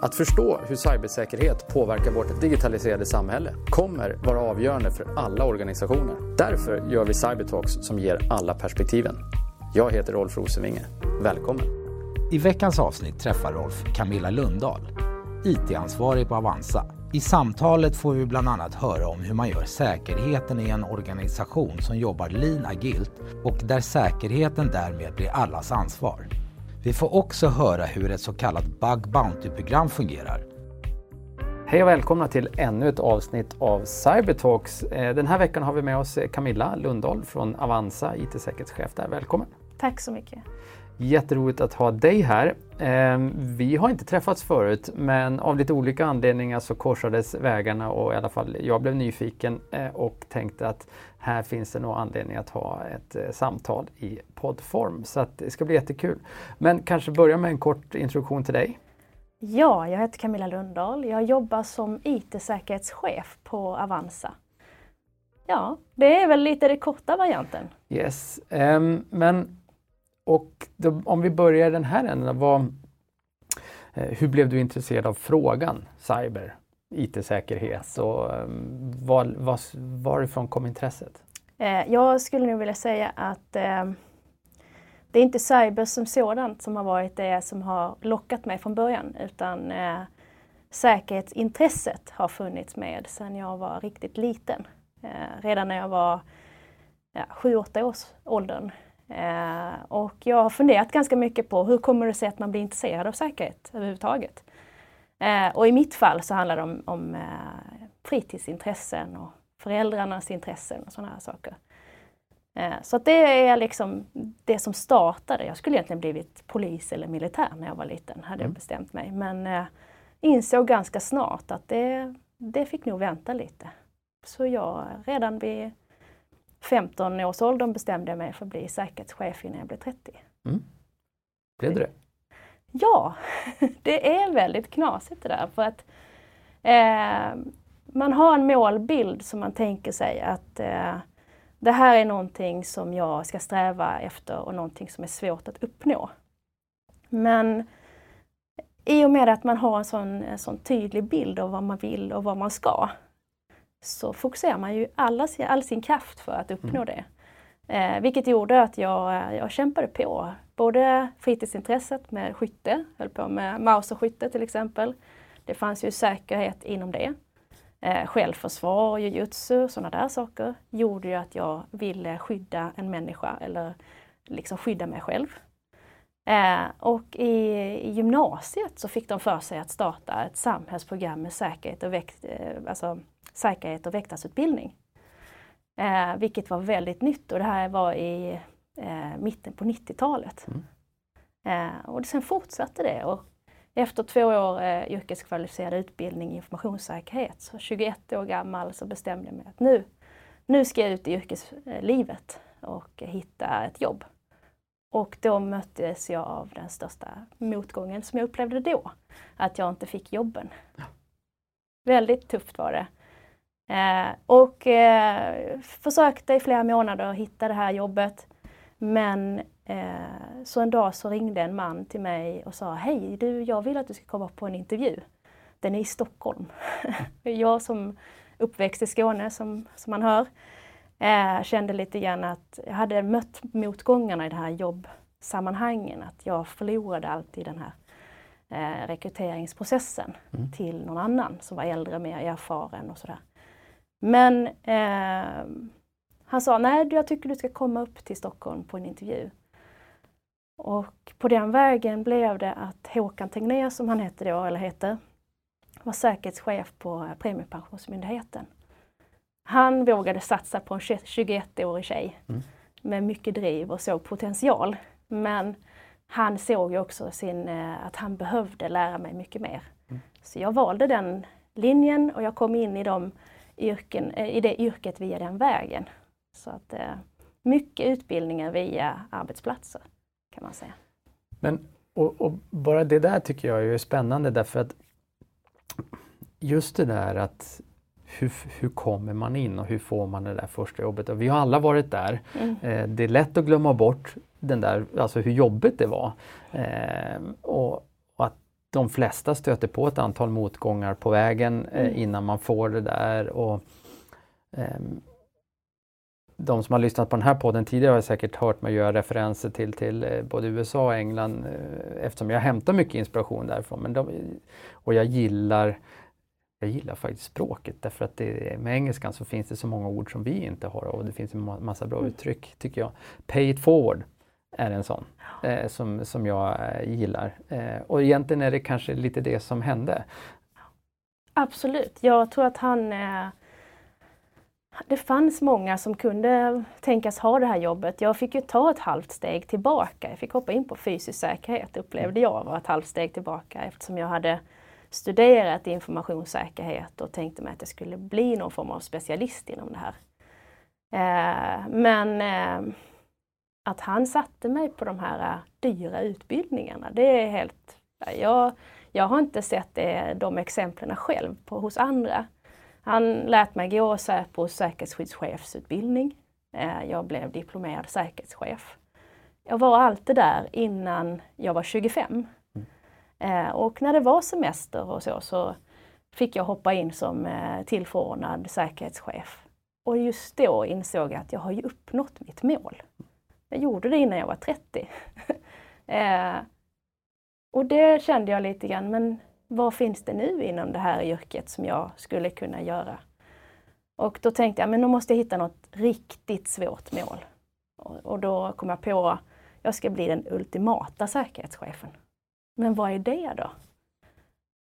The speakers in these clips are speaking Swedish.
Att förstå hur cybersäkerhet påverkar vårt digitaliserade samhälle kommer vara avgörande för alla organisationer. Därför gör vi Cybertalks som ger alla perspektiven. Jag heter Rolf Rosenvinge. Välkommen! I veckans avsnitt träffar Rolf Camilla Lundahl, IT-ansvarig på Avanza. I samtalet får vi bland annat höra om hur man gör säkerheten i en organisation som jobbar lean agilt och där säkerheten därmed blir allas ansvar. Vi får också höra hur ett så kallat Bug Bounty-program fungerar. Hej och välkomna till ännu ett avsnitt av Cybertalks. Eh, den här veckan har vi med oss Camilla Lundahl från Avanza, IT-säkerhetschef där. Välkommen! Tack så mycket! Jätteroligt att ha dig här. Ehm, vi har inte träffats förut men av lite olika anledningar så korsades vägarna och i alla fall jag blev nyfiken eh, och tänkte att här finns det nog anledning att ha ett eh, samtal i poddform. Så att det ska bli jättekul. Men kanske börja med en kort introduktion till dig. Ja, jag heter Camilla Lundahl. Jag jobbar som IT-säkerhetschef på Avanza. Ja, det är väl lite den korta varianten. Yes, um, men och då, om vi börjar den här änden, vad, eh, hur blev du intresserad av frågan cyber, IT-säkerhet och ehm, var, var, varifrån kom intresset? Eh, jag skulle nog vilja säga att eh, det är inte cyber som sådant som har varit det som har lockat mig från början utan eh, säkerhetsintresset har funnits med sedan jag var riktigt liten. Eh, redan när jag var ja, 7-8 års åldern Eh, och jag har funderat ganska mycket på hur kommer det sig att man blir intresserad av säkerhet överhuvudtaget. Eh, och i mitt fall så handlar det om, om eh, fritidsintressen och föräldrarnas intressen och sådana här saker. Eh, så att det är liksom det som startade. Jag skulle egentligen blivit polis eller militär när jag var liten, hade mm. jag bestämt mig. Men eh, insåg ganska snart att det, det fick nog vänta lite. Så jag redan vid 15 års åldern bestämde jag mig för att bli säkerhetschef innan jag blev 30. Mm. Blev det Ja, det är väldigt knasigt det där för att eh, man har en målbild som man tänker sig att eh, det här är någonting som jag ska sträva efter och någonting som är svårt att uppnå. Men i och med att man har en sån, en sån tydlig bild av vad man vill och vad man ska så fokuserar man ju alla, all sin kraft för att uppnå mm. det. Eh, vilket gjorde att jag, jag kämpade på. Både fritidsintresset med skytte, höll på med mauserskytte till exempel. Det fanns ju säkerhet inom det. Eh, självförsvar, jujutsu, sådana där saker gjorde ju att jag ville skydda en människa eller liksom skydda mig själv. Eh, och i, i, gymnasiet så fick de för sig att starta ett samhällsprogram med säkerhet och, växt, eh, alltså säkerhet och väktarsutbildning. Eh, vilket var väldigt nytt och det här var i eh, mitten på 90-talet. Mm. Eh, och sen fortsatte det och efter två år eh, yrkeskvalificerad utbildning i informationssäkerhet, så 21 år gammal, så bestämde jag mig att nu, nu ska jag ut i yrkeslivet och hitta ett jobb. Och då möttes jag av den största motgången som jag upplevde då, att jag inte fick jobben. Ja. Väldigt tufft var det. Eh, och eh, försökte i flera månader hitta det här jobbet. Men eh, så en dag så ringde en man till mig och sa Hej du, jag vill att du ska komma på en intervju. Den är i Stockholm. jag som uppväxt i Skåne som, som man hör eh, kände lite grann att jag hade mött motgångarna i det här jobbsammanhangen. Att jag förlorade alltid den här eh, rekryteringsprocessen mm. till någon annan som var äldre, mer erfaren och sådär. Men eh, han sa, nej jag tycker du ska komma upp till Stockholm på en intervju. Och på den vägen blev det att Håkan Tegnér, som han hette då, eller heter, var säkerhetschef på Premiepensionsmyndigheten. Han vågade satsa på en 21-årig tjej mm. med mycket driv och såg potential. Men han såg ju också sin, eh, att han behövde lära mig mycket mer. Mm. Så jag valde den linjen och jag kom in i de yrken, eh, i det yrket via den vägen. Så att eh, mycket utbildningar via arbetsplatser kan man säga. Men och, och, bara det där tycker jag är spännande därför att just det där att hur, hur kommer man in och hur får man det där första jobbet? Och vi har alla varit där. Mm. Eh, det är lätt att glömma bort den där, alltså hur jobbigt det var. Eh, och, de flesta stöter på ett antal motgångar på vägen eh, Mm. innan man får det där. Och, ehm, de som har lyssnat på den här podden tidigare har säkert hört mig göra referenser till, till eh, både USA och England eh, eftersom jag hämtar mycket inspiration därifrån. Men de, och jag gillar jag gillar faktiskt språket därför att det, med engelskan så finns det så många ord som vi inte har och det finns en ma- massa bra Mm. uttryck tycker jag. Pay it forward är en sån eh, som, som jag eh, gillar. Eh, och egentligen är det kanske lite det som hände. Absolut. Jag tror att han... Eh, det fanns många som kunde tänkas ha det här jobbet. Jag fick ju ta ett halvt steg tillbaka. Jag fick hoppa in på fysisk säkerhet upplevde jag var ett halvt steg tillbaka eftersom jag hade studerat informationssäkerhet och tänkte mig att jag skulle bli någon form av specialist inom det här. Eh, men eh, att han satte mig på de här eh, dyra utbildningarna, det är helt... Jag, jag har inte sett det, de exemplen själv på, hos andra. Han lät mig gå Säpos säkerhetsskyddschefsutbildning. Jag blev diplomerad säkerhetschef. Jag var alltid där innan jag var 25. Eh, Och när det var semester och så, så fick jag hoppa in som tillförordnad säkerhetschef. Och just då insåg jag att jag har ju uppnått mitt mål. Jag gjorde det innan jag var 30. eh, och det kände jag lite grann, men vad finns det nu inom det här yrket som jag skulle kunna göra? Och då tänkte jag, men då måste jag hitta något riktigt svårt mål. Och, och då kom jag på, jag ska bli den ultimata säkerhetschefen. Men vad är det då?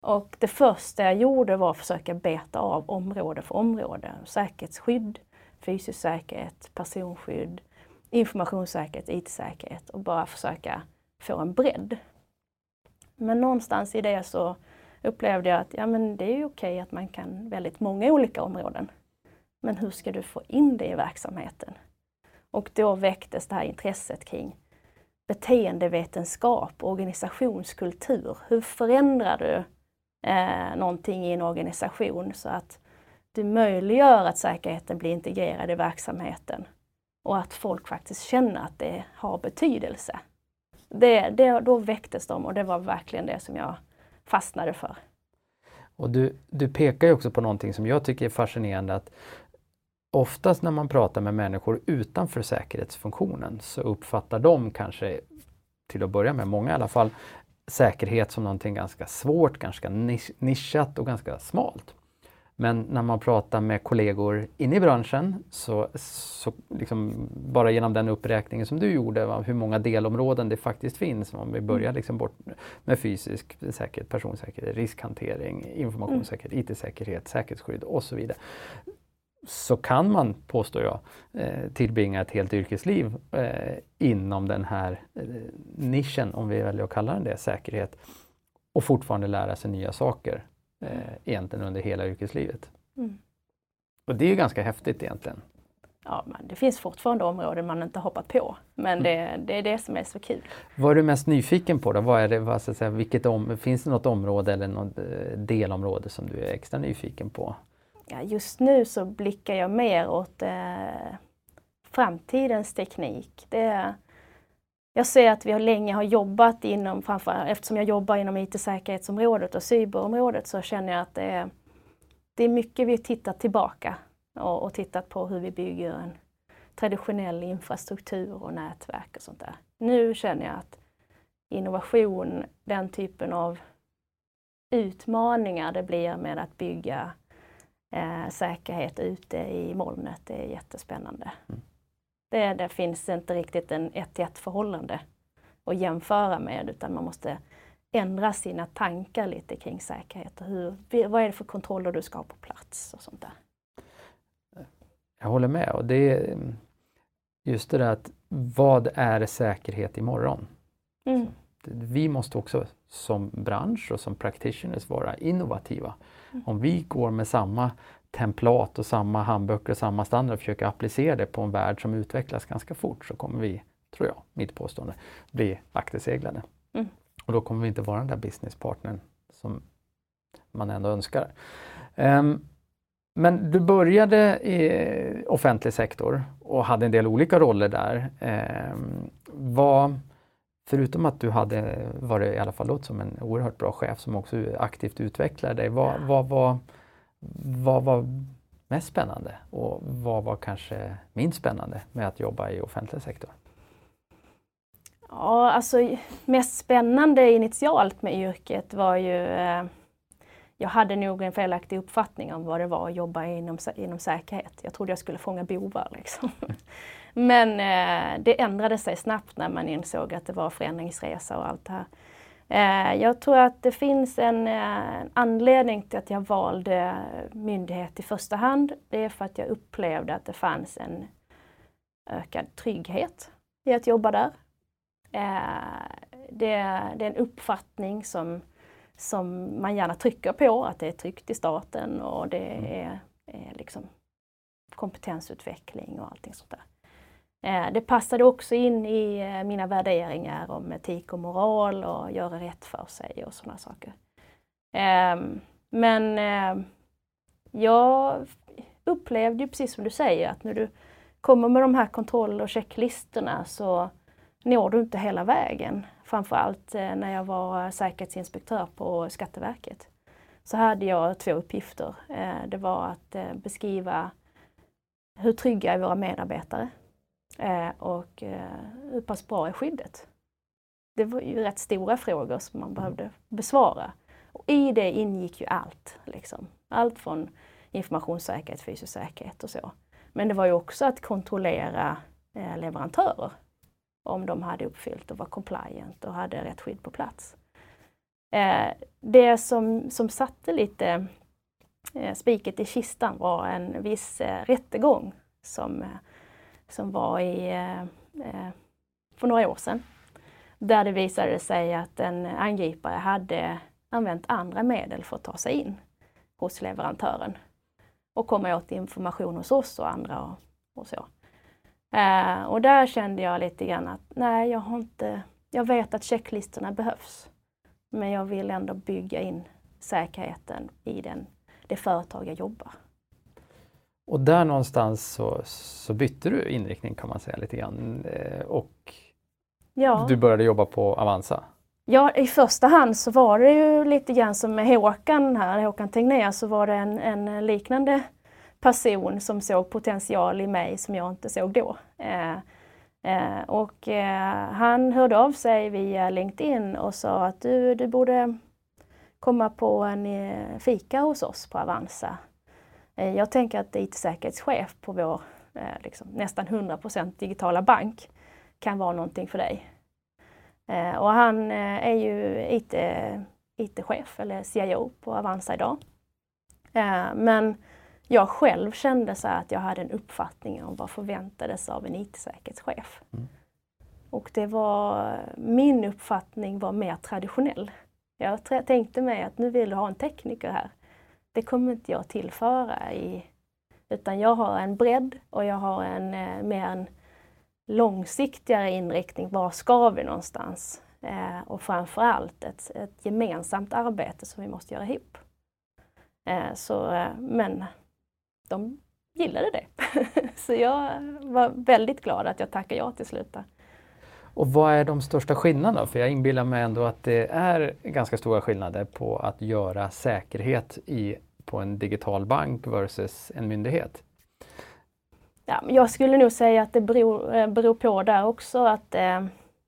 Och det första jag gjorde var att försöka beta av område för område. Säkerhetsskydd, fysisk säkerhet, personskydd, informationssäkerhet, IT-säkerhet och bara försöka få en bredd. Men någonstans i det så upplevde jag att ja, men det är ju okej att man kan väldigt många olika områden. Men hur ska du få in det i verksamheten? Och då väcktes det här intresset kring beteendevetenskap, organisationskultur. Hur förändrar du eh, någonting i en organisation så att du möjliggör att säkerheten blir integrerad i verksamheten och att folk faktiskt känner att det har betydelse. Det, det, då väcktes de och det var verkligen det som jag fastnade för. Och du, du pekar ju också på någonting som jag tycker är fascinerande att oftast när man pratar med människor utanför säkerhetsfunktionen så uppfattar de kanske, till att börja med, många i alla fall, säkerhet som någonting ganska svårt, ganska nischat och ganska smalt. Men när man pratar med kollegor inne i branschen så, så liksom bara genom den uppräkningen som du gjorde, va, hur många delområden det faktiskt finns, om vi börjar liksom bort med fysisk säkerhet, personsäkerhet, riskhantering, informationssäkerhet, IT-säkerhet, säkerhetsskydd och så vidare så kan man, påstår jag, eh, tillbringa ett helt yrkesliv eh, inom den här eh, nischen, om vi väljer att kalla den det, säkerhet, och fortfarande lära sig nya saker eh, egentligen under hela yrkeslivet. Mm. Och det är ju ganska häftigt egentligen. Ja, men det finns fortfarande områden man inte hoppat på, men det, det är det som är så kul. Vad är du mest nyfiken på då? Vad är det, vad, så att säga, vilket om, finns det något område eller något eh, delområde som du är extra nyfiken på? Ja, just nu så blickar jag mer åt eh, framtidens teknik. Det, jag ser att vi har länge har jobbat inom, framförallt eftersom jag jobbar inom IT-säkerhetsområdet och cyberområdet så känner jag att det är, det är mycket vi tittat tillbaka och, och tittat på hur vi bygger en traditionell infrastruktur och nätverk och sånt där. Nu känner jag att innovation, den typen av utmaningar det blir med att bygga eh, säkerhet ute i molnet, det är jättespännande. Mm. Det, det finns inte riktigt en ett till ett förhållande att jämföra med utan man måste ändra sina tankar lite kring säkerhet. Och hur, vad är det för kontroller du ska ha på plats och sånt där. Jag håller med. Och det är just det där att vad är säkerhet imorgon? Mm. Vi måste också som bransch och som practitioners vara innovativa. Om vi går med samma templat och samma handböcker och samma standard och försöker applicera det på en värld som utvecklas ganska fort så kommer vi, tror jag, mitt påstående, bli akterseglade. Mm. Och då kommer vi inte vara den där businesspartnern som man ändå önskar. Um, men du började i offentlig sektor och hade en del olika roller där. Um, vad förutom att du hade varit i alla fall låt som en oerhört bra chef som också aktivt utvecklade dig, vad, vad, vad, vad var mest spännande och vad var kanske minst spännande med att jobba i offentlig sektor? Ja, alltså mest spännande initialt med yrket var ju eh, jag hade nog en felaktig uppfattning om vad det var att jobba inom, inom säkerhet. Jag trodde jag skulle fånga bovar. Liksom. Men eh, det ändrade sig snabbt när man insåg att det var förändringsresa och allt det här. Eh, jag tror att det finns en, eh, anledning till att jag valde myndighet i första hand. Det är för att jag upplevde att det fanns en ökad trygghet i att jobba där. Eh, det, det är en uppfattning som som man gärna trycker på, att det är tryggt i staten och det mm. är, är liksom kompetensutveckling och allting sånt där. Eh, det passade också in i eh, mina värderingar om etik och moral och göra rätt för sig och sådana saker. Ehm, men ehm, jag upplevde ju precis som du säger att när du kommer med de här kontroll och checklistorna så når du inte hela vägen. Framförallt eh, när jag var säkerhetsinspektör på Skatteverket. Så hade jag två uppgifter. Det var att beskriva hur trygga är våra medarbetare och hur pass bra är skyddet? Det var ju rätt stora frågor som man behövde besvara. Och I det ingick ju allt. Liksom. Allt från informationssäkerhet, fysisk säkerhet och så. Men det var ju också att kontrollera leverantörer om de hade uppfyllt och var compliant och hade rätt skydd på plats. Eh, det som, som satte lite eh, spiket i kistan var en viss eh, rättegång som, eh, som var i, eh, eh, för några år sedan. Där det visade sig att en angripare hade använt andra medel för att ta sig in hos leverantören och komma åt information hos oss och andra och, och så. Eh, och där kände jag lite grann att nej, jag har inte, jag vet att checklistorna behövs. Men jag vill ändå bygga in säkerheten i den, det företag jag jobbar. Och där någonstans så, så bytte du inriktning kan man säga lite grann eh, och ja. du började jobba på Avanza? Ja, i första hand så var det ju lite grann som med Håkan här, Håkan Tegnér, så var det en, en liknande person som såg potential i mig som jag inte såg då. Eh, eh, och eh, han hörde av sig via LinkedIn och sa att du, du borde komma på en eh, fika hos oss på Avanza. Eh, jag tänker att IT-säkerhetschef på vår eh, liksom, nästan 100% digitala bank kan vara någonting för dig. och han är ju IT, IT-chef eller CIO på Avanza idag. men jag själv kände så att jag hade en uppfattning om vad förväntades av en IT-säkerhetschef. Mm. Och det var, min uppfattning var mer traditionell. Jag tänkte mig att nu vill du ha en tekniker här. Det kommer inte jag tillföra i, utan jag har en bredd och jag har en eh, mer en långsiktigare inriktning. Var ska vi någonstans? Eh, och framförallt ett, ett gemensamt arbete som vi måste göra ihop. Eh, så, eh, men de gillade det. så jag var väldigt glad att jag tackade ja till slut. Och vad är de största skillnaderna? För jag inbillar mig ändå att det är ganska stora skillnader på att göra säkerhet i, på en digital bank versus en myndighet. Ja, jag skulle nog säga att det beror, eh, beror på där också att eh,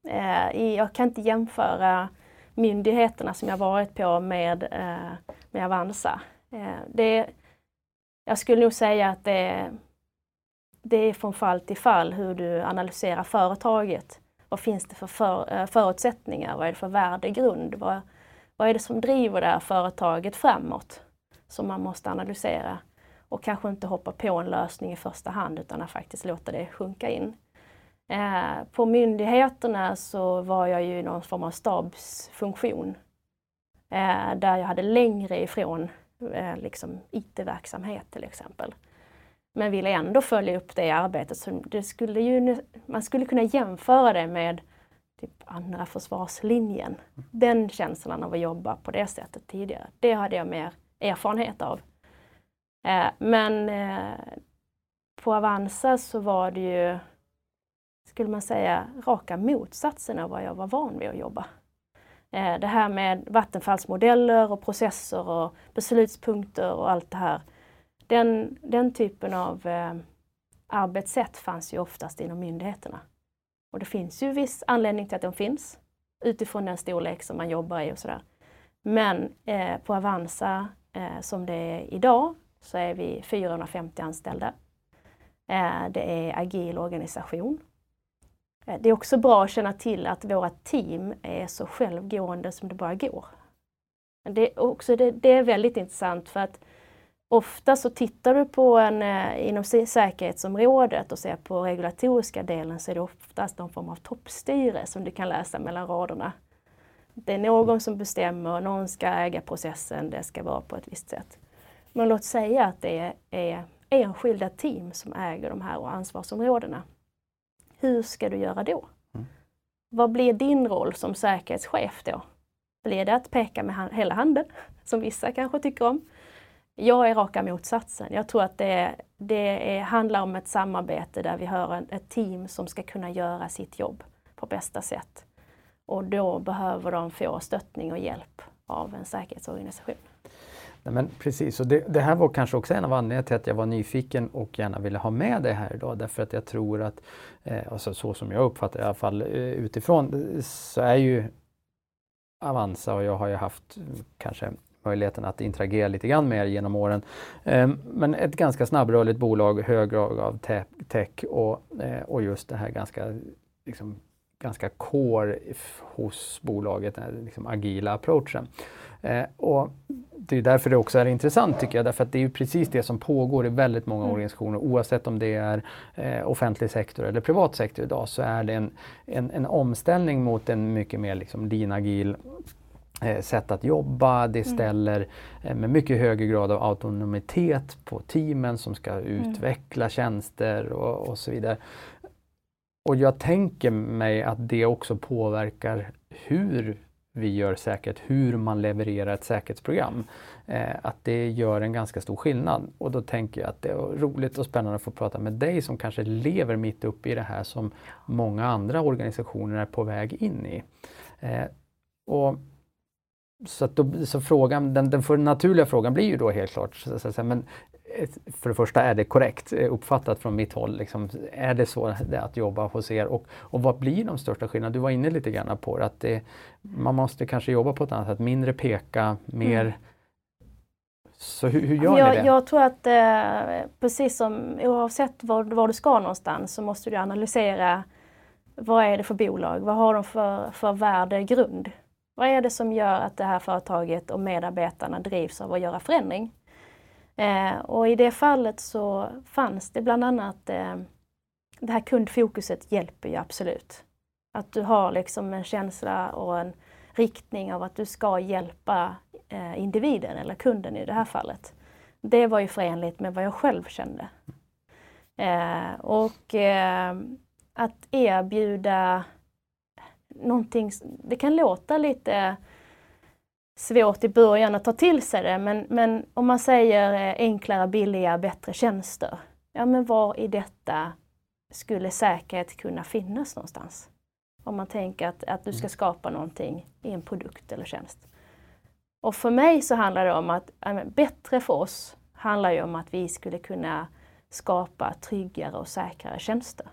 eh jag kan inte jämföra myndigheterna som jag varit på med, eh, med Avanza. Eh, det, jag skulle nog säga att det, det är från fall till fall hur du analyserar företaget. Vad finns det för, för eh, förutsättningar? Vad är det för värdegrund? Vad, vad är det som driver det här företaget framåt? Som man måste analysera och kanske inte hoppa på en lösning i första hand utan att faktiskt låta det sjunka in. Eh, på myndigheterna så var jag ju i någon form av stabsfunktion eh, där jag hade längre ifrån Eh, liksom IT-verksamhet till exempel. Men ville ändå följa upp det arbetet. Så det skulle ju, man skulle kunna jämföra det med typ andra försvarslinjen. Den känslan av att jobba på det sättet tidigare, det hade jag mer erfarenhet av. Eh, men eh, på Avanza så var det ju skulle man säga, raka motsatsen av vad jag var van vid att jobba. Eh, det här med vattenfallsmodeller och processer och beslutspunkter och allt det här. Den, den typen av arbetssätt fanns ju oftast inom myndigheterna. Och det finns ju viss anledning till att de finns utifrån den storlek som man jobbar i och sådär. Men eh, på Avanza Eh, som det är idag så är vi 450 anställda. Eh, det är agil organisation. Eh, det är också bra att känna till att våra team är så självgående som det bara går. Det är, också, det, det är väldigt intressant för att ofta så tittar du på en inom säkerhetsområdet och ser på regulatoriska delen så är det oftast någon form av toppstyre som du kan läsa mellan raderna. Det är någon som bestämmer, någon ska äga processen, det ska vara på ett visst sätt. Men låt säga att det är enskilda team som äger de här ansvarsområdena. Hur ska du göra då? Mm. Vad blir din roll som säkerhetschef då? Blir det att peka med hela handen, som vissa kanske tycker om? Jag är raka motsatsen. Jag tror att det, det är, handlar om ett samarbete där vi har en, ett team som ska kunna göra sitt jobb på bästa sätt. Och då behöver de få stöttning och hjälp av en säkerhetsorganisation. Nej, men precis, och det, det, här var kanske också en av anledningarna till att jag var nyfiken och gärna ville ha med det här idag. Därför att jag tror att, eh, alltså så som jag uppfattar det i alla fall eh, utifrån, så är ju Avanza och jag har ju haft eh, kanske möjligheten att interagera lite grann med er genom åren. Eh, men ett ganska snabbrörligt bolag, hög grad av tech och, eh, och just det här ganska liksom, ganska core hos bolaget, den här liksom agila approachen. Eh, och det är därför det också är intressant tycker jag, därför att det är ju precis det som pågår i väldigt många mm. organisationer oavsett om det är eh, offentlig sektor eller privat sektor idag så är det en, en, en omställning mot en mycket mer liksom lean agil eh, sätt att jobba. Det mm. ställer eh, med mycket högre grad av autonomitet på teamen som ska mm. utveckla tjänster och, och så vidare. Och jag tänker mig att det också påverkar hur vi gör säkert, hur man levererar ett säkerhetsprogram. Eh, att det gör en ganska stor skillnad. Och då tänker jag att det är roligt och spännande att få prata med dig som kanske lever mitt uppe i det här som många andra organisationer är på väg in i. Eh, och så, då, så frågan, den, den naturliga frågan blir ju då helt klart, så, så, så, men för det första, är det korrekt eh, uppfattat från mitt håll? Liksom, är det så det att jobba hos er? Och, och vad blir de största skillnaderna? Du var inne lite grann på det, att det, man måste kanske jobba på ett annat sätt, mindre peka, mer mm. Så hur, hur gör jag, ni det? Jag tror att eh, precis som oavsett var, var, du ska någonstans så måste du analysera vad är det för bolag? Vad har de för, för värdegrund? Vad är det som gör att det här företaget och medarbetarna drivs av att göra förändring? Eh, och i det fallet så fanns det bland annat eh, det här kundfokuset hjälper ju absolut. Att du har liksom en känsla och en riktning av att du ska hjälpa eh, individen eller kunden i det här fallet. Det var ju förenligt med vad jag själv kände. Eh, och eh, att erbjuda någonting, det kan låta lite svårt i början att ta till sig det men, men om man säger eh, enklare, billigare, bättre tjänster. Ja men var i detta skulle säkerhet kunna finnas någonstans? Om man tänker att, att du ska mm. skapa någonting i en produkt eller tjänst. Och för mig så handlar det om att, äh, bättre för oss handlar ju om att vi skulle kunna skapa tryggare och säkrare tjänster.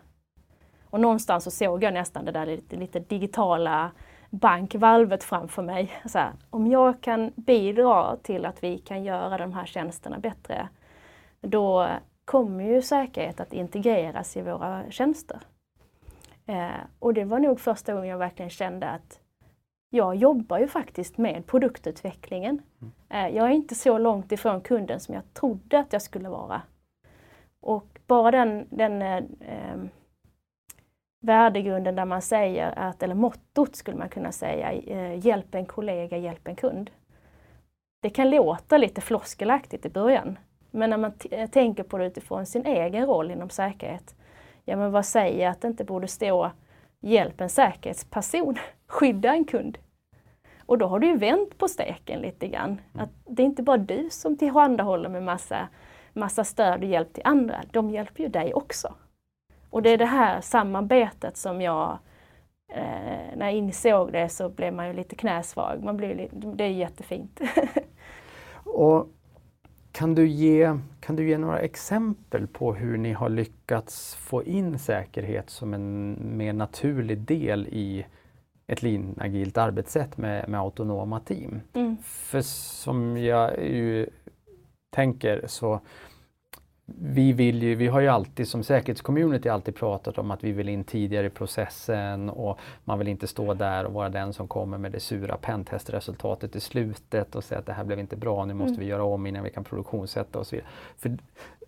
Och någonstans så såg jag nästan det där lite, lite digitala bankvalvet framför mig. Så här, om jag kan bidra till att vi kan göra de här tjänsterna bättre, då kommer ju säkerhet att integreras i våra tjänster. Eh, och det var nog första gången jag verkligen kände att jag jobbar ju faktiskt med produktutvecklingen. Mm. Eh, jag är inte så långt ifrån kunden som jag trodde att jag skulle vara. Och bara den, den eh värdegrunden där man säger att, eller mottot skulle man kunna säga, eh, hjälp en kollega, hjälp en kund. Det kan låta lite floskelaktigt i början, men när man eh, tänker på det utifrån sin egen roll inom säkerhet, ja men vad säger att det inte borde stå hjälp en säkerhetsperson, skydda en kund. Och då har du ju vänt på steken lite grann. Att det är inte bara du som tillhandahåller med massa, massa stöd och hjälp till andra, de hjälper ju dig också. Och det är det här samarbetet som jag Eh, när jag insåg det så blev man ju lite knäsvag. Man blir, det är jättefint. och kan du, ge, kan du ge några exempel på hur ni har lyckats få in säkerhet som en mer naturlig del i ett lean-agilt arbetssätt med, med autonoma team? Mm. För som jag ju tänker så vi, vill ju, vi har ju alltid som säkerhetscommunity alltid pratat om att vi vill in tidigare i processen och man vill inte stå där och vara den som kommer med det sura pentestresultatet i slutet och säga att det här blev inte bra, nu måste mm. vi göra om innan vi kan produktionssätta och så vidare. För,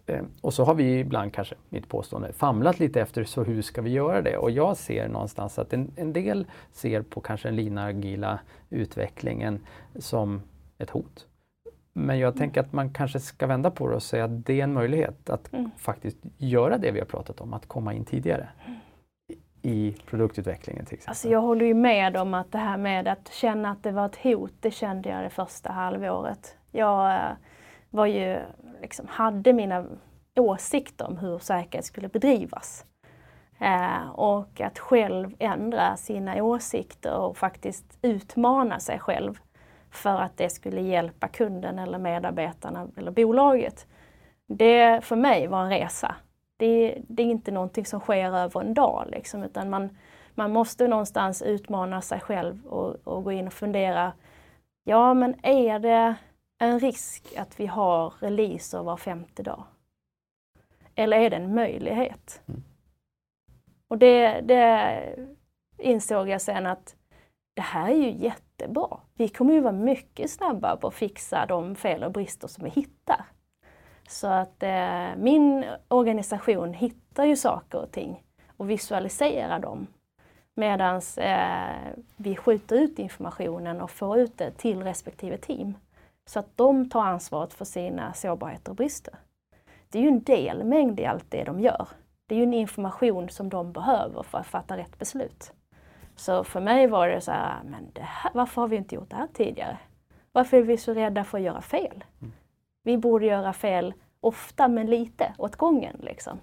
eh, och så har vi ibland kanske, mitt påstående, famlat lite efter så hur ska vi göra det? Och jag ser någonstans att en, en del ser på kanske den linagila utvecklingen som ett hot. Men jag tänker att man kanske ska vända på det och säga att det är en möjlighet att mm. faktiskt göra det vi har pratat om, att komma in tidigare i produktutvecklingen till exempel. Alltså jag håller ju med om att det här med att känna att det var ett hot, det kände jag det första halvåret. Jag eh, var ju, liksom, hade mina åsikter om hur säkerhet skulle bedrivas. Eh, och att själv ändra sina åsikter och faktiskt utmana sig själv för att det skulle hjälpa kunden eller medarbetarna eller bolaget. Det för mig var en resa. Det, det är inte någonting som sker över en dag liksom, utan man, man måste någonstans utmana sig själv och, och gå in och fundera. Ja, men är det en risk att vi har releaser var femte dag? Eller är det en möjlighet? Mm. Och det, det insåg jag sen att det här är ju jättebra. Vi kommer ju vara mycket snabbare på att fixa de fel och brister som vi hittar. Så att eh, min organisation hittar ju saker och ting och visualiserar dem. Medan eh, vi skjuter ut informationen och får ut det till respektive team. Så att de tar ansvaret för sina sårbarheter och brister. Det är ju en delmängd i allt det de gör. Det är ju en information som de behöver för att fatta rätt beslut. Så för mig var det så här, men här, varför har vi inte gjort det här tidigare? Varför är vi så rädda för att göra fel? Mm. Vi borde göra fel ofta men lite åt gången. Liksom.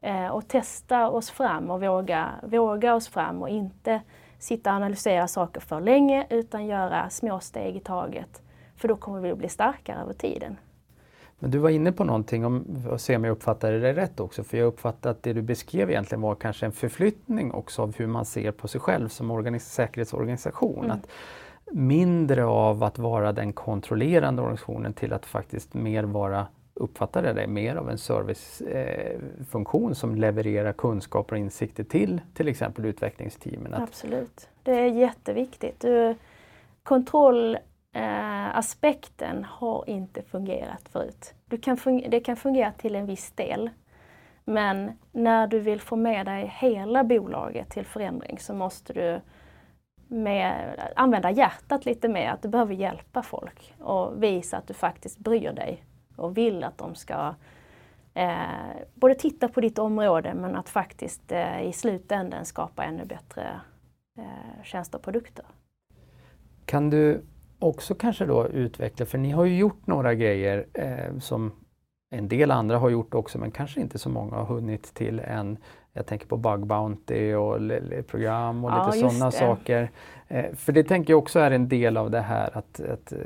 Eh, och testa oss fram och våga, våga oss fram och inte sitta och analysera saker för länge utan göra små steg i taget. För då kommer vi att bli starkare över tiden. Men du var inne på någonting, om, och se om jag uppfattade det rätt också, för jag uppfattade att det du beskrev egentligen var kanske en förflyttning också av hur man ser på sig själv som organis säkerhetsorganisation. Mm. Att mindre av att vara den kontrollerande organisationen till att faktiskt mer vara uppfattade det mer av en servicefunktion eh, som levererar kunskaper och insikter till till exempel utvecklingsteamen. Absolut, det är jätteviktigt. Du, kontroll eh, aspekten har inte fungerat förut. Du kan det kan fungera till en viss del. Men när du vill få med dig hela bolaget till förändring så måste du med, använda hjärtat lite mer, att du behöver hjälpa folk och visa att du faktiskt bryr dig och vill att de ska eh, både titta på ditt område men att faktiskt eh, i slutändan skapa ännu bättre eh, tjänster och produkter. Kan du också kanske då utveckla, för ni har ju gjort några grejer eh, som en del andra har gjort också men kanske inte så många har hunnit till än. Jag tänker på Bug Bounty och program och ja, lite sådana saker. Eh, för det tänker jag också är en del av det här att, att eh,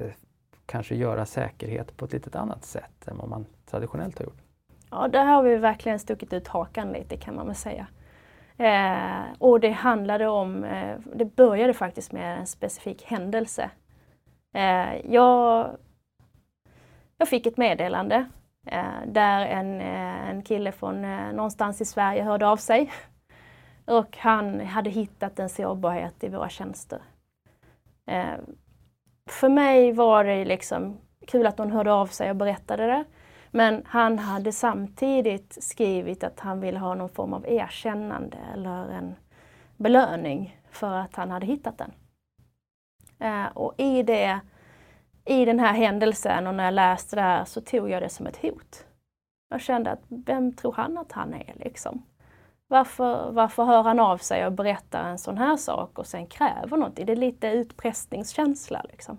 kanske göra säkerhet på ett lite annat sätt än vad man traditionellt har gjort. Ja, där har vi verkligen stuckit ut hakan lite kan man väl säga. Eh, och det handlade om, eh, det började faktiskt med en specifik händelse Eh, jag, jag fick ett meddelande eh, där en, eh, en kille från eh, någonstans i Sverige hörde av sig. Och han hade hittat en sårbarhet i våra tjänster. Eh, för mig var det liksom kul att någon hörde av sig och berättade det. Men han hade samtidigt skrivit att han ville ha någon form av erkännande eller en belöning för att han hade hittat den. Eh, och i, det, i den här händelsen och när jag läste det här så tog jag det som ett hot. Jag kände att vem tror han att han är liksom? Varför, varför hör han av sig och berättar en sån här sak och sen kräver någonting? Det Är lite utpressningskänsla liksom?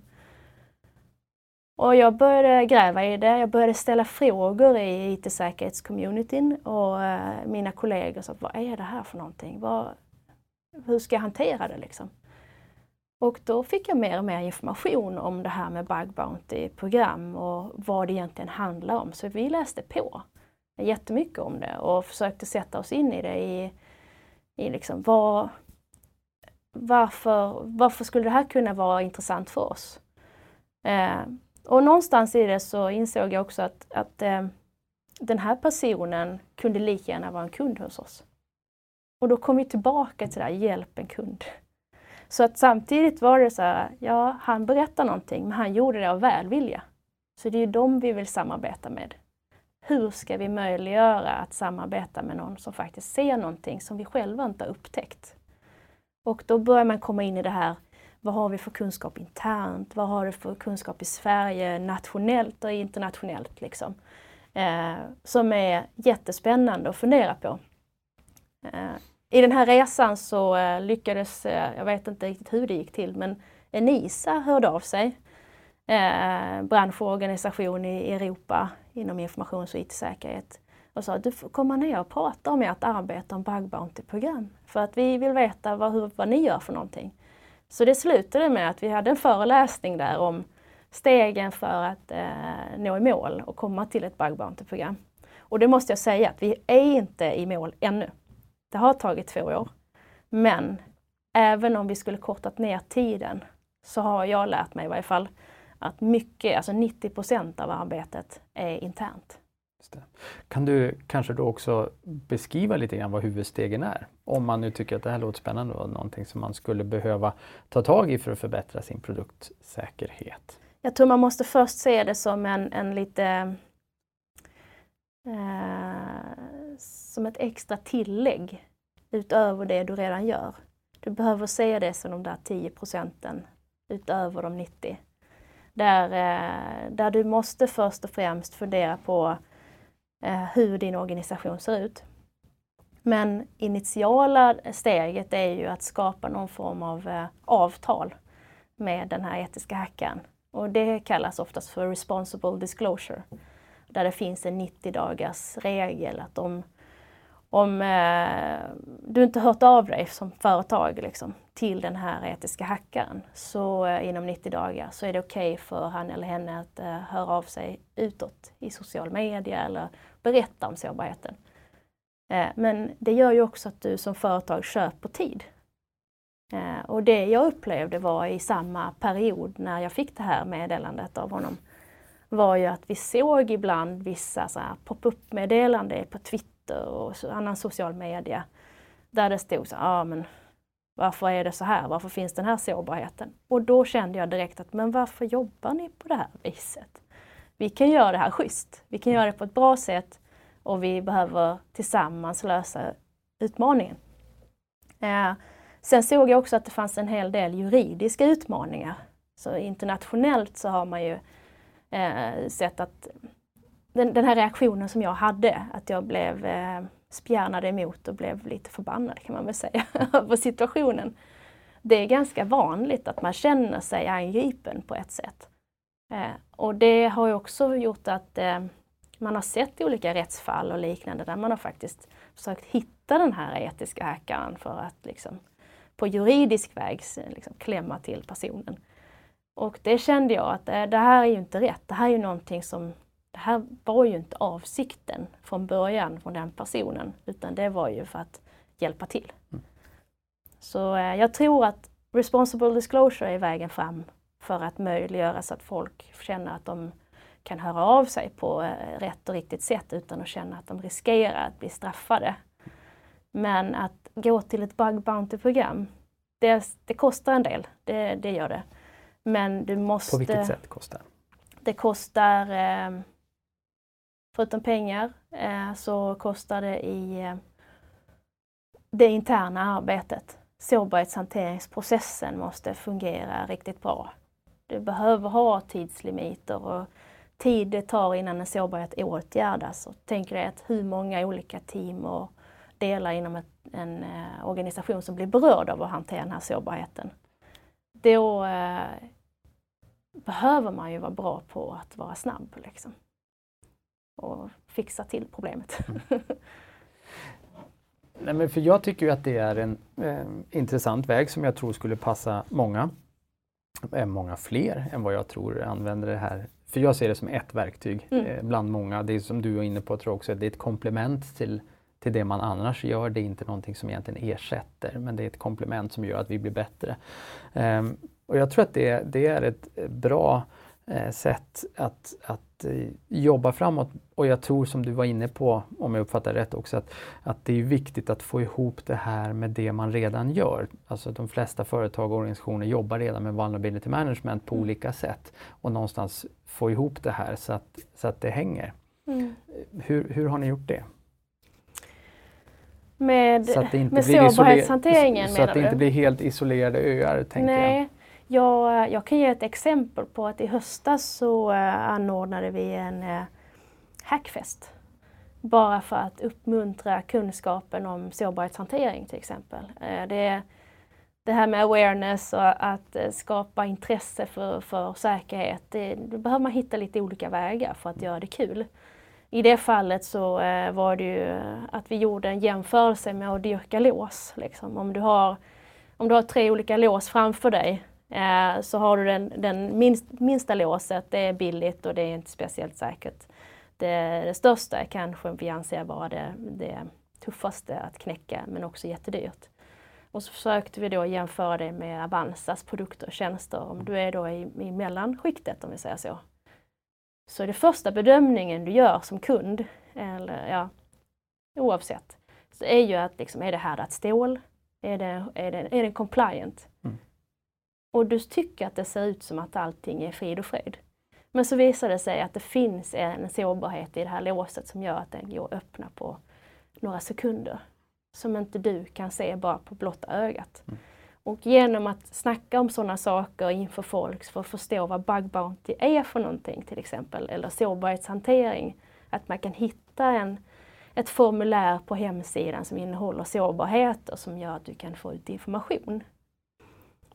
Och jag började gräva i det, jag började ställa frågor i IT-säkerhetscommunityn och eh, mina kollegor sa vad är det här för någonting? Vad, hur ska jag hantera det liksom? Och då fick jag mer och mer information om det här med Bug Bounty-program och vad det egentligen handlar om. Så vi läste på jättemycket om det och försökte sätta oss in i det i, i liksom vad, varför, varför skulle det här kunna vara intressant för oss? Eh, och någonstans i det så insåg jag också att, att eh, den här personen kunde lika gärna vara en kund hos oss. Och då kom vi tillbaka till det här, hjälp en kund. Så att samtidigt var det så här, ja han berättar någonting men han gjorde det av välvilja. Så det är ju dem vi vill samarbeta med. Hur ska vi möjliggöra att samarbeta med någon som faktiskt ser någonting som vi själva inte har upptäckt? Och då börjar man komma in i det här, vad har vi för kunskap internt? Vad har du för kunskap i Sverige, nationellt och internationellt? Liksom? Eh, som är jättespännande att fundera på. Eh, i den här resan så eh, lyckades, eh, jag vet inte riktigt hur det gick till, men Enisa hörde av sig. Eh, branschorganisation i Europa inom informations och IT-säkerhet och sa att du får komma ner och prata om ert arbete om Bug Bounty-program. För att vi vill veta vad, hur, vad ni gör för någonting. Så det slutade med att vi hade en föreläsning där om stegen för att eh, nå i mål och komma till ett Bug Bounty-program. Och det måste jag säga att vi är inte i mål ännu. Det har tagit två år. Men även om vi skulle kortat ner tiden så har jag lärt mig i varje fall att mycket, alltså 90 procent av arbetet är internt. Kan du kanske då också beskriva lite grann vad huvudstegen är? Om man nu tycker att det här låter spännande och någonting som man skulle behöva ta tag i för att förbättra sin produktsäkerhet. Jag tror man måste först se det som en, en lite eh, som ett extra tillägg utöver det du redan gör. Du behöver se det som de där 10 procenten utöver de 90. Där, eh, där du måste först och främst fundera på eh, hur din organisation ser ut. Men initiala steget är ju att skapa någon form av eh, avtal med den här etiska hackaren. Och det kallas oftast för responsible disclosure. Där det finns en 90 dagars regel att om, om eh, du inte hört av dig som företag liksom, till den här etiska hackaren så eh, inom 90 dagar så är det okej okay för han eller henne att eh, höra av sig utåt i social media eller berätta om sårbarheten. Eh, men det gör ju också att du som företag köper tid. Eh, och det jag upplevde var i samma period när jag fick det här meddelandet av honom var ju att vi såg ibland vissa pop-up meddelanden på Twitter och annan social media där det stod så ja ah, men varför är det så här? Varför finns den här sårbarheten? Och då kände jag direkt att, men varför jobbar ni på det här viset? Vi kan göra det här schysst. Vi kan göra det på ett bra sätt och vi behöver tillsammans lösa utmaningen. Eh, sen såg jag också att det fanns en hel del juridiska utmaningar. Så internationellt så har man ju eh, sett att den, den, här reaktionen som jag hade, att jag blev eh, spjärnade emot och blev lite förbannad kan man väl säga, över situationen. Det är ganska vanligt att man känner sig angripen på ett sätt. Eh, och det har ju också gjort att eh, man har sett olika rättsfall och liknande där man har faktiskt försökt hitta den här etiska hackaren för att liksom, på juridisk väg liksom, klämma till personen. Och det kände jag att eh, det här är ju inte rätt. Det här är ju någonting som det här var ju inte avsikten från början från den personen utan det var ju för att hjälpa till. Mm. Så eh, jag tror att responsible disclosure är vägen fram för att möjliggöra så att folk känner att de kan höra av sig på eh, rätt och riktigt sätt utan att känna att de riskerar att bli straffade. Men att gå till ett bug bounty-program, det, det, kostar en del, det, det, gör det. Men du måste... På vilket sätt kostar det? Det kostar eh, Förutom pengar eh, så kostar det i eh, det interna arbetet. Sårbarhetshanteringsprocessen måste fungera riktigt bra. Du behöver ha tidslimiter och tid det tar innan en sårbarhet åtgärdas. Och tänk dig att hur många olika team och delar inom ett, en eh, organisation som blir berörd av att hantera den här sårbarheten. Då, eh, behöver man ju vara bra på att vara snabb liksom och fixa till problemet. Mm. Nej, men för jag tycker ju att det är en eh, intressant väg som jag tror skulle passa många. Eh, många fler än vad jag tror använder det här. För jag ser det som ett verktyg mm. eh, bland många. Det är som du var inne på tror jag också, det är ett komplement till, till det man annars gör. Det är inte någonting som egentligen ersätter men det är ett komplement som gör att vi blir bättre. Ehm, och jag tror att det, det är ett bra sätt att, att eh, jobba framåt. Och jag tror som du var inne på, om jag uppfattar rätt också, att, att det är viktigt att få ihop det här med det man redan gör. Alltså de flesta företag och organisationer jobbar redan med vulnerability management på mm. olika sätt och någonstans få ihop det här så att, så att det hänger. Mm. Hur, hur har ni gjort det? Med, med sårbarhetshanteringen Så att det inte blir helt isolerade öar, tänker Nej. jag. Jag, eh, jag kan ge ett exempel på att i höstas så eh, anordnade vi en eh, hackfest. Bara för att uppmuntra kunskapen om sårbarhetshantering till exempel. Det, det här med awareness och att skapa intresse för, för säkerhet, det, då behöver man hitta lite olika vägar för att göra det kul. I det fallet så var det ju att vi gjorde en jämförelse med att dyrka lås. Liksom. Om, du har, om du har tre olika lås framför dig Eh, så har du den, den minst, minsta låset, det är billigt och det är inte speciellt säkert. Det, det största är kanske vi anser vara det, det tuffaste att knäcka men också jättedyrt. Och så försökte vi då jämföra det med Avanzas produkter och tjänster. Om du är då i, i mellanskiktet om vi säger så. Så det första bedömningen du gör som kund, eller ja, oavsett, så är ju att liksom, är det här ett stål? Är det, är det, är det compliant? Och du tycker att det ser ut som att allting är frid och fred. Men så visar det sig att det finns en sårbarhet i det här låset som gör att den går att öppna på några sekunder. Som inte du kan se bara på blotta ögat. Mm. Och genom att snacka om sådana saker inför folk för att förstå vad bug bounty är för någonting till exempel, eller sårbarhetshantering, att man kan hitta en, ett formulär på hemsidan som innehåller sårbarheter som gör att du kan få ut information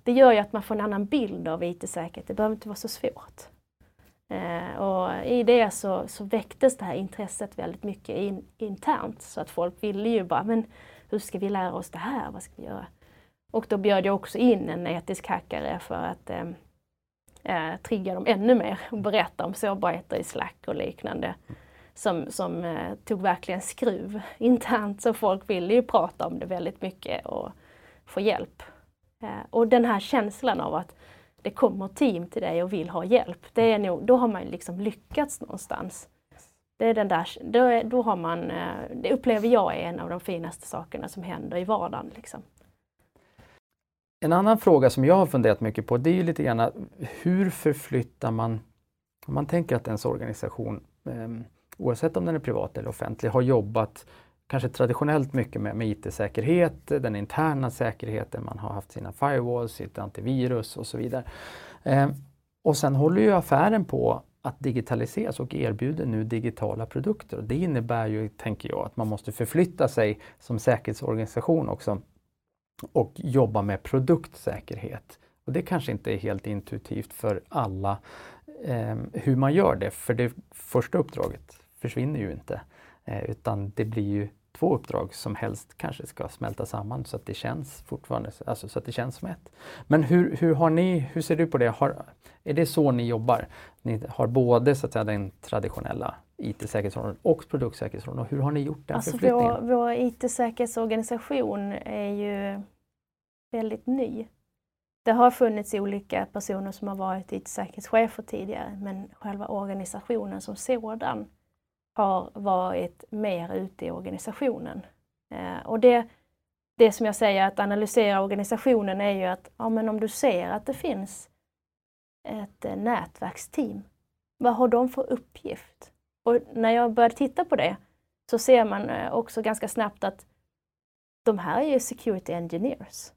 det gör ju att man får en annan bild av IT-säkerhet. Det behöver inte vara så svårt. Eh, och I det så, så väcktes det här intresset väldigt mycket in, internt så att folk ville ju bara, men hur ska vi lära oss det här? Vad ska vi göra? Och då bjöd jag också in en etisk hackare för att eh, eh, trigga dem ännu mer och berätta om sårbarheter i Slack och liknande. Som, som eh, tog verkligen skruv internt så folk ville ju prata om det väldigt mycket och få hjälp. Eh, och den här känslan av att det kommer team till dig och vill ha hjälp, det är nog, då har man liksom lyckats någonstans. Det är den där, då, då har man, eh, det upplever jag är en av de finaste sakerna som händer i vardagen. Liksom. En annan fråga som jag har funderat mycket på det är ju lite grann hur förflyttar man, om man tänker att ens organisation, eh, oavsett om den är privat eller offentlig, har jobbat kanske traditionellt mycket med, med IT-säkerhet, den interna säkerheten, man har haft sina firewalls, sitt antivirus och så vidare. Eh, och sen håller ju affären på att digitaliseras och erbjuder nu digitala produkter. Det innebär ju, tänker jag, att man måste förflytta sig som säkerhetsorganisation också och jobba med produktsäkerhet. Och det kanske inte är helt intuitivt för alla eh, hur man gör det, för det första uppdraget försvinner ju inte. Eh, utan det blir ju två uppdrag som helst kanske ska smälta samman så att det känns fortfarande alltså så att det känns som ett. Men hur, hur, har ni, hur ser du på det? Har, är det så ni jobbar? Ni har både så att säga, den traditionella IT-säkerhetsrollen och produktsäkerhetsrollen. Och hur har ni gjort den alltså förflyttningen? Vår, vår IT-säkerhetsorganisation är ju väldigt ny. Det har funnits olika personer som har varit IT-säkerhetschefer tidigare men själva organisationen som sådan har varit mer ute i organisationen. Eh, och det, det som jag säger att analysera organisationen är ju att ja, men om du ser att det finns ett eh, nätverksteam, vad har de för uppgift? Och när jag började titta på det så ser man eh, också ganska snabbt att de här är ju security engineers.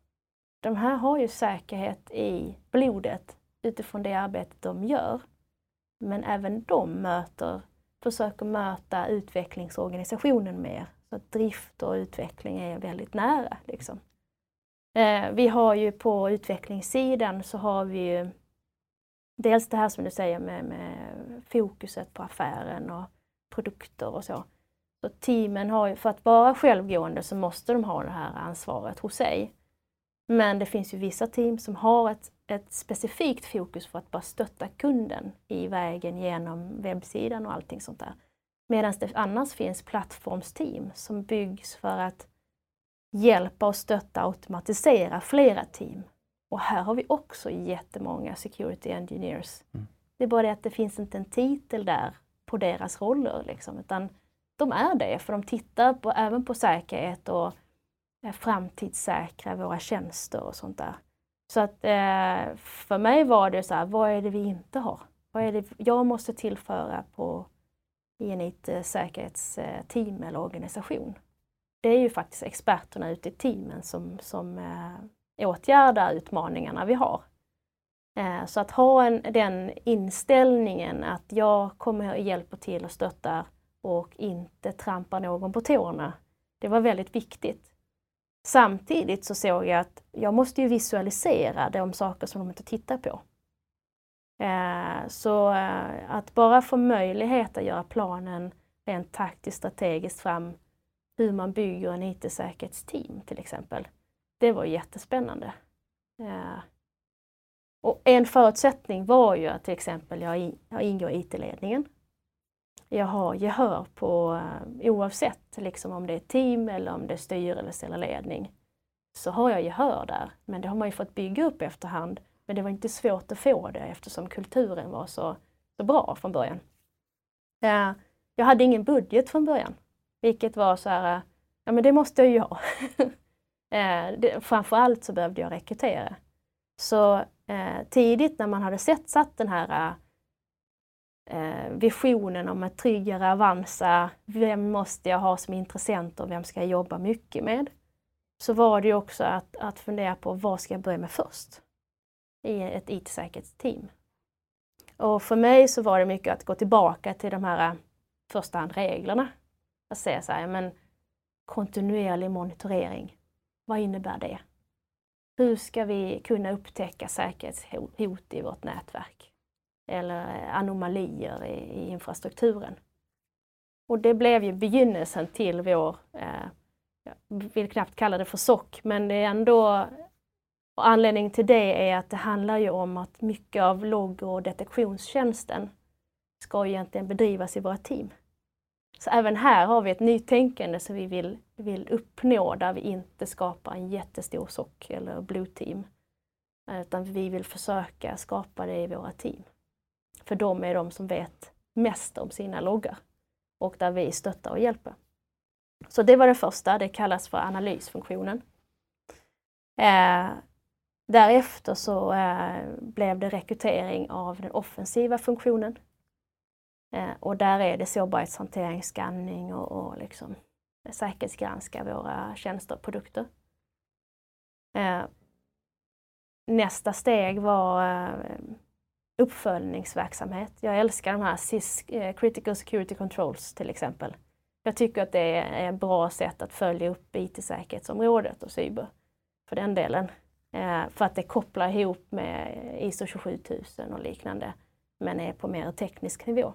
De här har ju säkerhet i blodet utifrån det arbetet de gör. Men även de möter försöker möta utvecklingsorganisationen mer. Så att drift och utveckling är väldigt nära. Liksom. Eh, vi har ju på utvecklingssidan så har vi ju dels det här som du säger med, med fokuset på affären och produkter och så. Så teamen har ju, för att vara självgående så måste de ha det här ansvaret hos sig. Men det finns ju vissa team som har ett, ett specifikt fokus för att bara stötta kunden i vägen genom webbsidan och allting sånt där. Medan det annars finns plattformsteam som byggs för att hjälpa och stötta och automatisera flera team. Och här har vi också jättemånga security engineers. Mm. Det är bara det att det finns inte en titel där på deras roller, liksom, utan de är det för de tittar på, även på säkerhet och eh, framtidssäkra våra tjänster och sånt där. Så att eh, för mig var det så här, vad är det vi inte har? Vad är det jag måste tillföra på, i en IT-säkerhetsteam eh, eh, eller organisation? Det är ju faktiskt experterna ute i teamen som, som eh, åtgärdar utmaningarna vi har. Eh, så att ha en, den inställningen att jag kommer och hjälper till och stöttar och inte trampar någon på tårna. Det var väldigt viktigt. Samtidigt så såg jag att jag måste ju visualisera de saker som de inte tittar på. Eh, så eh, att bara få möjlighet att göra planen rent taktiskt strategiskt fram hur man bygger en IT-säkerhetsteam till exempel. Det var jättespännande. Eh, och en förutsättning var ju att till exempel jag ingår i IT-ledningen. Jag har gehör på eh, oavsett liksom om det är team eller om det är styrelse eller ledning. Så har jag gehör där. Men det har man ju fått bygga upp efterhand. Men det var inte svårt att få det eftersom kulturen var så, så bra från början. Eh, jag hade ingen budget från början. Vilket var så här, eh, ja men det måste jag ju ha. Framförallt så behövde jag rekrytera. Så tidigt när man hade sett satt den här Eh, visionen om ett tryggare Avanza, vem måste jag ha som intressent och vem ska jag jobba mycket med? Så var det ju också att, att fundera på vad ska jag börja med först i ett IT-säkerhetsteam? Och för mig så var det mycket att gå tillbaka till de här eh, första hand reglerna. Att säga så här, men kontinuerlig monitorering, vad innebär det? Hur ska vi kunna upptäcka säkerhetshot i vårt nätverk? Eller anomalier i, i infrastrukturen? Och det blev ju begynnelsen till vår, eh, jag vill knappt kalla det för SOC, men det är ändå och anledningen till det är att det handlar ju om att mycket av logg och detektionstjänsten ska egentligen bedrivas i våra team. Så även här har vi ett nytänkande som vi vill, vill uppnå där vi inte skapar en jättestor sock eller blue team. Eh, utan vi vill försöka skapa det i våra team. För de är de som vet mest om sina loggar och där vi stöttar och hjälper. Så det var det första, det kallas för analysfunktionen. Eh, därefter så eh, blev det rekrytering av den offensiva funktionen Eh, och där är det sårbarhetshantering, skanning och, och liksom säkerhetsgranska våra tjänster och produkter. Eh, nästa steg var eh, uppföljningsverksamhet. Jag älskar de här CIS, eh, Critical Security Controls till exempel. Jag tycker att det är ett bra sätt att följa upp IT-säkerhetsområdet och cyber för den delen. Eh, för att det kopplar ihop med ISO 27000 och liknande men är på mer teknisk nivå.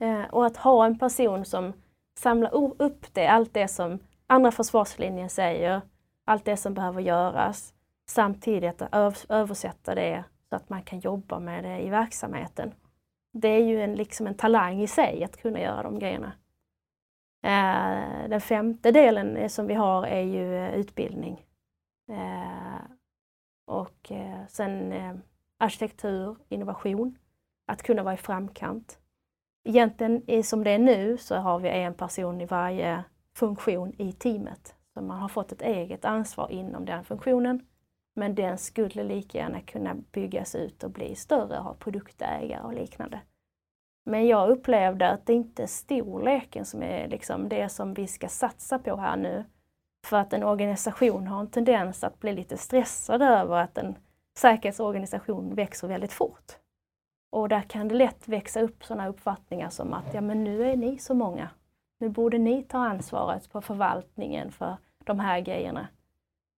Eh, och att ha en person som samlar upp det, allt det som andra försvarslinjen säger, allt det som behöver göras, samtidigt att översätta det så att man kan jobba med det i verksamheten. Det är ju en, liksom en talang i sig att kunna göra de grejerna. Eh, den femte delen som vi har är ju eh, utbildning. Eh, och sen arkitektur, innovation, att kunna vara i framkant egentligen som det är nu så har vi en person i varje funktion i teamet. Så man har fått ett eget ansvar inom den funktionen. Men den skulle lika gärna kunna byggas ut och bli större, ha produktägare och liknande. Men jag upplevde att det inte är storleken som är liksom det som vi ska satsa på här nu. För att en organisation har en tendens att bli lite stressad över att en säkerhetsorganisation växer väldigt fort. Och där kan det lätt växa upp sådana uppfattningar som att ja, men nu är ni så många. Nu borde ni ta ansvaret på förvaltningen för de här grejerna.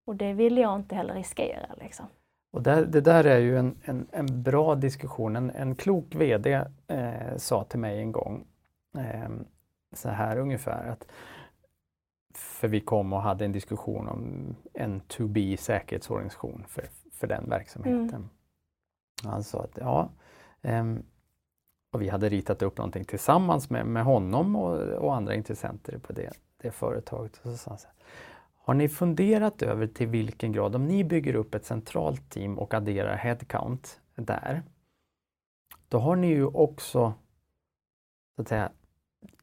Och det vill jag inte heller riskera. Liksom. Och där, det där är ju en, en, en bra diskussion. En, en klok VD eh, sa till mig en gång eh, så här ungefär att för vi kom och hade en diskussion om en to be säkerhetsorganisation för, för den verksamheten. Mm. Han sa att ja, eh, och vi hade ritat upp någonting tillsammans med, med honom och, och andra intressenter på det, det företaget. Och så sa han så här, har ni funderat över till vilken grad, om ni bygger upp ett centralt team och adderar headcount där, då har ni ju också så att säga,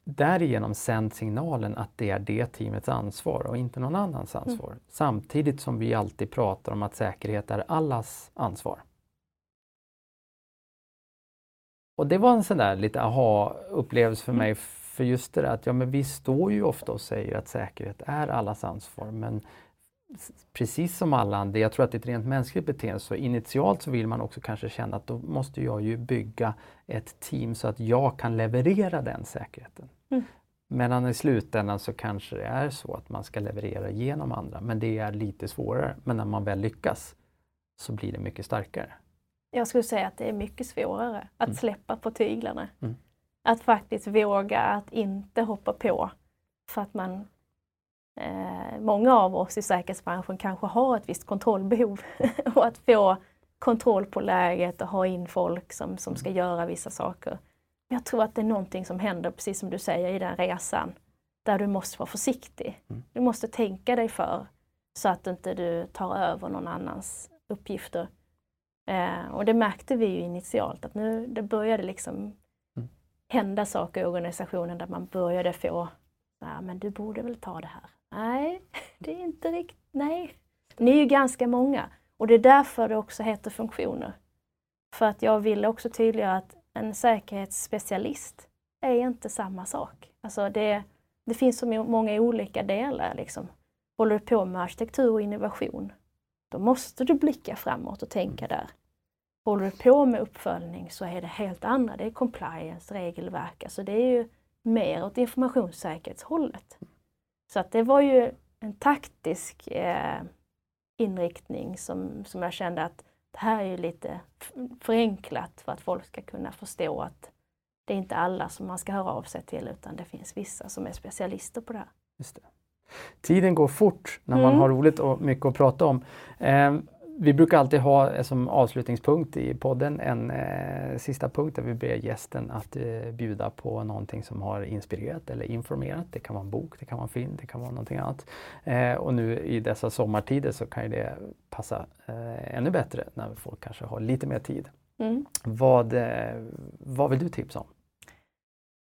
därigenom sänt signalen att det är det teamets ansvar och inte någon annans mm. ansvar. Mm. Samtidigt som vi alltid pratar om att säkerhet är allas ansvar. Och det var en sån där lite aha-upplevelse för mm. mig för just det där att ja, men vi står ju ofta och säger att säkerhet är allas ansvar men precis som alla andra, jag tror att det är ett rent mänskligt beteende, så initialt så vill man också kanske känna att då måste jag ju bygga ett team så att jag kan leverera den säkerheten. Mm. Medan i slutändan så kanske det är så att man ska leverera genom andra, men det är lite svårare. Men när man väl lyckas så blir det mycket starkare. Jag skulle säga att det är mycket svårare att mm. släppa på tyglarna. Mm. Att faktiskt våga att inte hoppa på för att man eh, Många av oss i säkerhetsbranschen kanske har ett visst kontrollbehov och att få kontroll på läget och ha in folk som, som ska göra vissa saker. Jag tror att det är någonting som händer, precis som du säger, i den resan där du måste vara försiktig. Mm. Du måste tänka dig för så att inte du tar över någon annans uppgifter. Eh, och det märkte vi ju initialt att nu det började liksom hända saker i organisationen där man började få, ja, men du borde väl ta det här. Nej, det är inte riktigt, nej. Ni är ju ganska många och det är därför det också heter funktioner. För att jag vill också tydliggöra att en säkerhetsspecialist är inte samma sak. Alltså det, det finns så många olika delar. Liksom. Håller du på med arkitektur och innovation, då måste du blicka framåt och tänka där. Håller du på med uppföljning så är det helt andra, det är compliance, regelverk, alltså det är ju mer åt informationssäkerhetshållet. Så att det var ju en taktisk eh, inriktning som, som jag kände att det här är ju lite förenklat för att folk ska kunna förstå att det är inte alla som man ska höra av sig till utan det finns vissa som är specialister på det här. Just det. Tiden går fort när man mm. har roligt och mycket att prata om. Eh, vi brukar alltid ha eh, som avslutningspunkt i podden en eh, sista punkt där vi ber gästen att eh, bjuda på någonting som har inspirerat eller informerat. Det kan vara en bok, det kan vara en film, det kan vara någonting annat. Eh, och nu i dessa sommartider så kan det passa eh, ännu bättre när folk kanske har lite mer tid. Mm. Vad, eh, vad vill du tipsa om?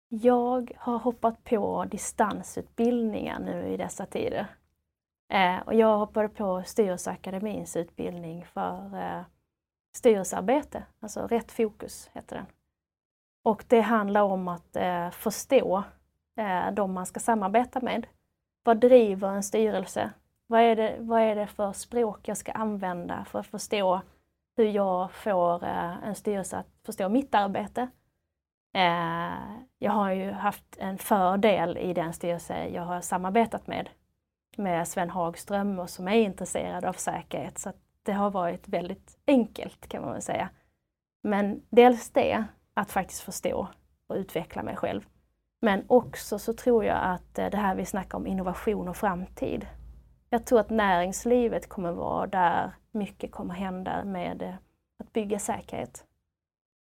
Jag har hoppat på distansutbildningar nu i dessa tider. Eh, och jag hoppade på Styrelseakademins utbildning för eh, styrelsearbete, alltså Rätt fokus heter den. Och det handlar om att eh, förstå eh, de man ska samarbeta med. Vad driver en styrelse? Vad är, det, vad är det för språk jag ska använda för att förstå hur jag får eh, en styrelse att förstå mitt arbete? Eh, jag har ju haft en fördel i den styrelse jag har samarbetat med med Sven Hagström och som är intresserad av säkerhet. Så det har varit väldigt enkelt kan man väl säga. Men dels det, att faktiskt förstå och utveckla mig själv. Men också så tror jag att eh, det här vi snackar om innovation och framtid. Jag tror att näringslivet kommer vara där mycket kommer hända med eh, att bygga säkerhet.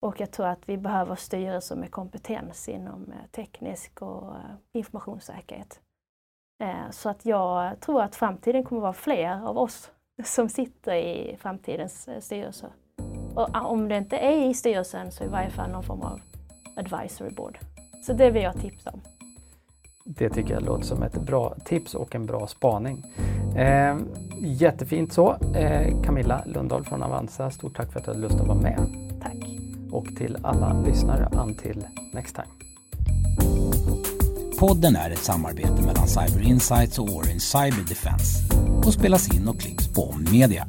Och jag tror att vi behöver styrelser med kompetens inom eh, teknisk och informationssäkerhet. Eh, så att jag tror att framtiden kommer vara fler av oss som sitter i framtidens eh, styrelser. Och om det inte är i styrelsen så i varje fall någon form av advisory board. Så det vill jag tipsa om. Det tycker jag låter som ett bra tips och en bra spaning. Eh, jättefint så. Eh, Camilla Lundahl från Avanza, stort tack för att du hade lust att vara med. Tack. Och till alla lyssnare, until next time. Podden är ett samarbete mellan Cyber Insights och Orange Cyber Defense och spelas in och klipps på Om Media.